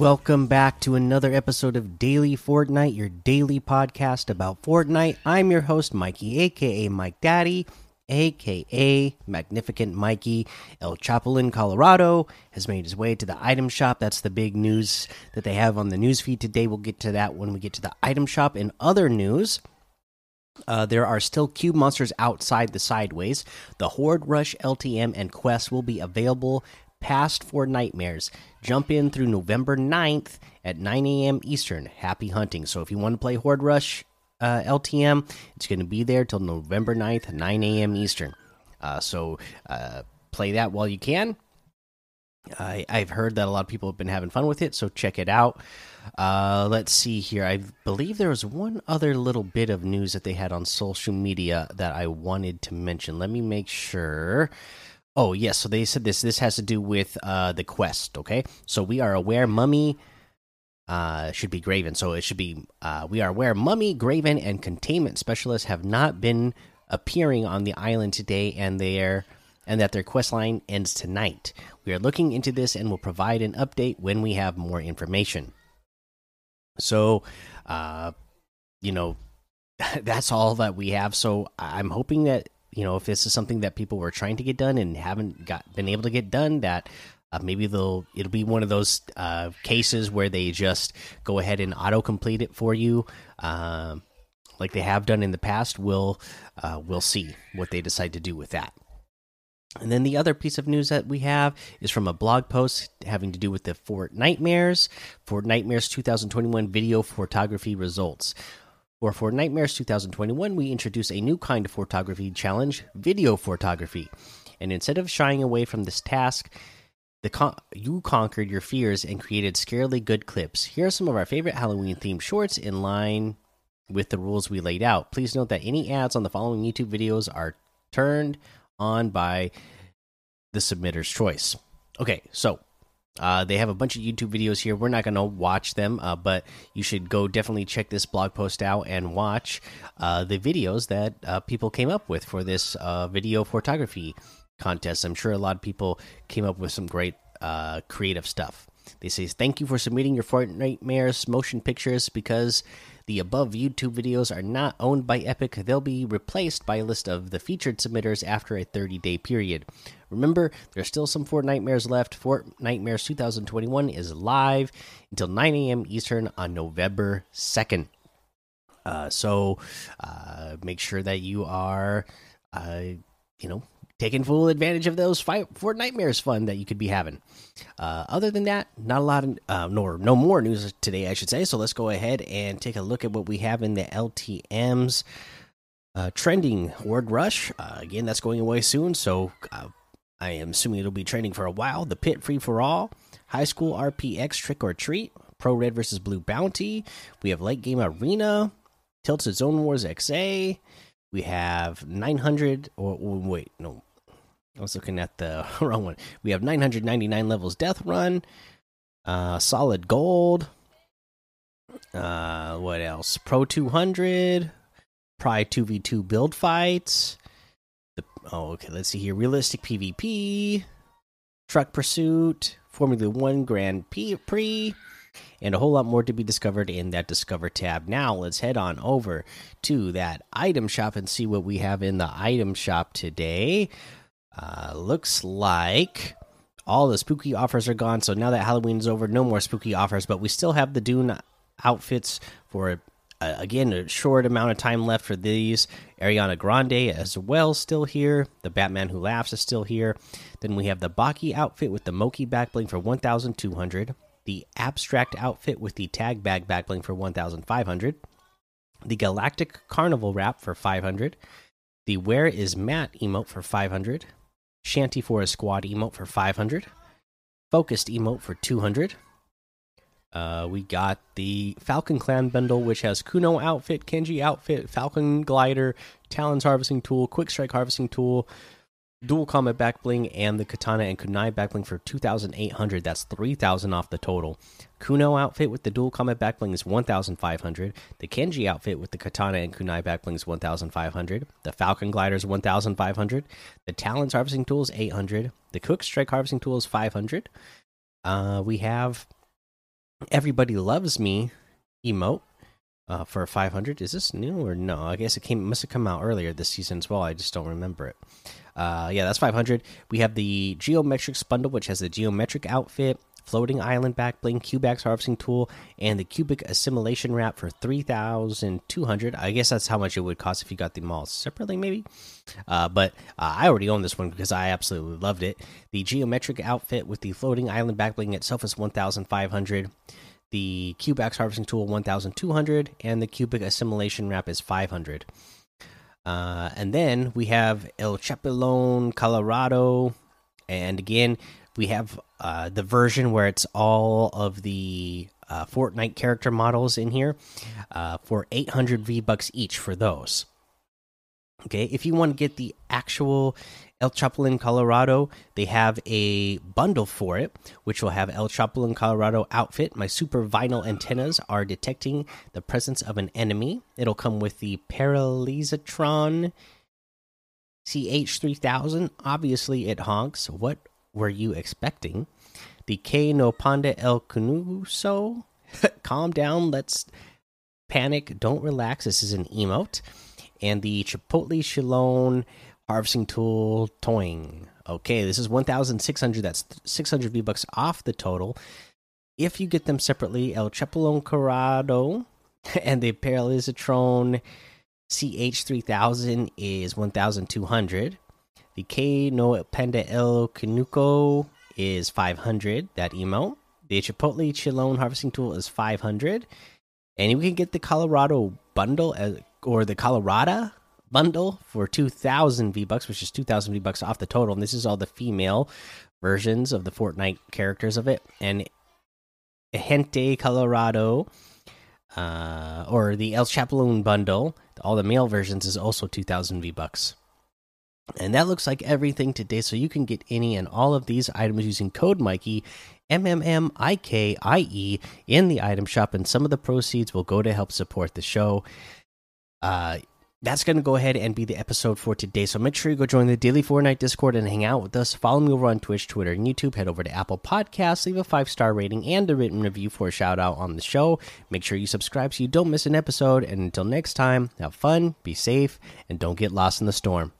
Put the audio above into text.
welcome back to another episode of Daily Fortnite, your daily podcast about Fortnite. I'm your host, Mikey, aka Mike Daddy, aka Magnificent Mikey. El Chapulin, Colorado, has made his way to the item shop. That's the big news that they have on the news feed today. We'll get to that when we get to the item shop. In other news, uh, there are still cube monsters outside the sideways. The Horde Rush, LTM, and Quest will be available past Fortnitemares. Jump in through November 9th at 9 a.m. Eastern. Happy hunting. So if you want to play Horde Rush uh, LTM, it's going to be there till November 9th, 9 a.m. Eastern. Uh, so uh, play that while you can. I, I've heard that a lot of people have been having fun with it, so check it out. Uh, let's see here. I believe there was one other little bit of news that they had on social media that I wanted to mention. Let me make sure. Oh yes, so they said this. This has to do with uh, the quest. Okay, so we are aware Mummy uh, should be Graven. So it should be uh, we are aware Mummy, Graven, and Containment specialists have not been appearing on the island today, and their and that their quest line ends tonight. We are looking into this and will provide an update when we have more information. So, uh, you know, that's all that we have. So I'm hoping that you know if this is something that people were trying to get done and haven't got been able to get done, that uh, maybe they'll it'll be one of those uh, cases where they just go ahead and auto complete it for you. Um, like they have done in the past, we'll uh, we'll see what they decide to do with that. And then the other piece of news that we have is from a blog post having to do with the Fortnitemares, Fort Nightmares 2021 video photography results. Or Fortnitemares 2021, we introduce a new kind of photography challenge, video photography. And instead of shying away from this task, the con you conquered your fears and created scarily good clips. Here are some of our favorite Halloween themed shorts in line with the rules we laid out. Please note that any ads on the following YouTube videos are turned on by the submitter's choice. Okay, so uh, they have a bunch of YouTube videos here. We're not going to watch them, uh, but you should go definitely check this blog post out and watch uh, the videos that uh, people came up with for this uh, video photography contest. I'm sure a lot of people came up with some great uh, creative stuff. They say, Thank you for submitting your Fortnitemares motion pictures because the above YouTube videos are not owned by Epic. They'll be replaced by a list of the featured submitters after a 30 day period. Remember, there's still some Fortnitemares left. Fort Nightmares 2021 is live until 9 a.m. Eastern on November 2nd. Uh, so uh, make sure that you are, uh, you know, taking full advantage of those fight Fortnitemares fun that you could be having. Uh, other than that, not a lot of uh, nor no more news today, I should say. So let's go ahead and take a look at what we have in the LTM's uh, trending Horde Rush. Uh, again, that's going away soon, so uh, I am assuming it'll be trending for a while. The Pit Free for All, High School RPX Trick or Treat, Pro Red versus Blue Bounty. We have Late Game Arena, Tilted Zone Wars XA. We have 900 or, or wait, no, I was looking at the wrong one. We have 999 levels Death Run, uh, Solid Gold. Uh, what else? Pro 200, Pry 2v2 build fights. The, oh, okay. Let's see here. Realistic PvP, Truck Pursuit, Formula One Grand Prix, and a whole lot more to be discovered in that Discover tab. Now, let's head on over to that item shop and see what we have in the item shop today. Uh, looks like all the spooky offers are gone. So now that Halloween is over, no more spooky offers. But we still have the Dune outfits for uh, again a short amount of time left for these. Ariana Grande as well still here. The Batman Who Laughs is still here. Then we have the Baki outfit with the Moki backbling for 1,200. The Abstract outfit with the Tag Bag backbling for 1,500. The Galactic Carnival wrap for 500. The Where is Matt emote for 500. Shanty for a Squad emote for 500. Focused emote for 200. Uh, we got the Falcon Clan bundle, which has Kuno outfit, Kenji outfit, Falcon glider, Talons harvesting tool, Quick Strike harvesting tool, dual combat backbling and the Katana and Kunai backbling for 2,800. That's 3,000 off the total. Kuno outfit with the dual combat backbling is 1,500. The Kenji outfit with the Katana and Kunai backbling is 1,500. The Falcon glider is 1,500. The Talons harvesting tool is 800. The cook Strike harvesting tool is 500. Uh, we have Everybody Loves Me emote uh, for 500. Is this new or no? I guess it came must have come out earlier this season as well. I just don't remember it. Uh, yeah, that's 500. We have the Geometrics bundle, which has the Geometric outfit, floating island Backbling, Cubax harvesting tool, and the cubic assimilation wrap for 3,200. I guess that's how much it would cost if you got them all separately, maybe. Uh, but uh, I already own this one because I absolutely loved it. The geometric outfit with the floating island Backbling itself is 1,500. The Cubax harvesting tool 1,200, and the cubic assimilation wrap is 500. Uh, and then we have El Chapulín, Colorado, and again we have uh, the version where it's all of the uh, Fortnite character models in here uh, for 800 V bucks each for those. Okay, if you want to get the actual El Chapulín Colorado, they have a bundle for it, which will have El Chapulín Colorado outfit. My super vinyl antennas are detecting the presence of an enemy. It'll come with the Paralysatron CH3000. Obviously, it honks. What were you expecting? The K no Panda El Canuso. Calm down. Let's panic. Don't relax. This is an emote. And the Chipotle Shilon harvesting tool toing. Okay, this is 1,600. That's 600 V bucks off the total. If you get them separately, El Chapulín Colorado and the Paralizatron CH3000 is 1,200. The K no Panda El Canuco is 500. That emo. The Chipotle Chilone harvesting tool is 500. And you can get the Colorado bundle as, or the Colorado bundle for 2000 V bucks, which is 2000 V bucks off the total. And this is all the female versions of the Fortnite characters of it. And Gente Colorado uh, or the El Chapulín bundle, all the male versions is also 2000 V bucks. And that looks like everything today. So you can get any and all of these items using code Mikey, M M M I K I E, in the item shop, and some of the proceeds will go to help support the show. Uh, that's going to go ahead and be the episode for today. So make sure you go join the Daily Fortnite Discord and hang out with us. Follow me over on Twitch, Twitter, and YouTube. Head over to Apple Podcasts, leave a five star rating and a written review for a shout out on the show. Make sure you subscribe so you don't miss an episode. And until next time, have fun, be safe, and don't get lost in the storm.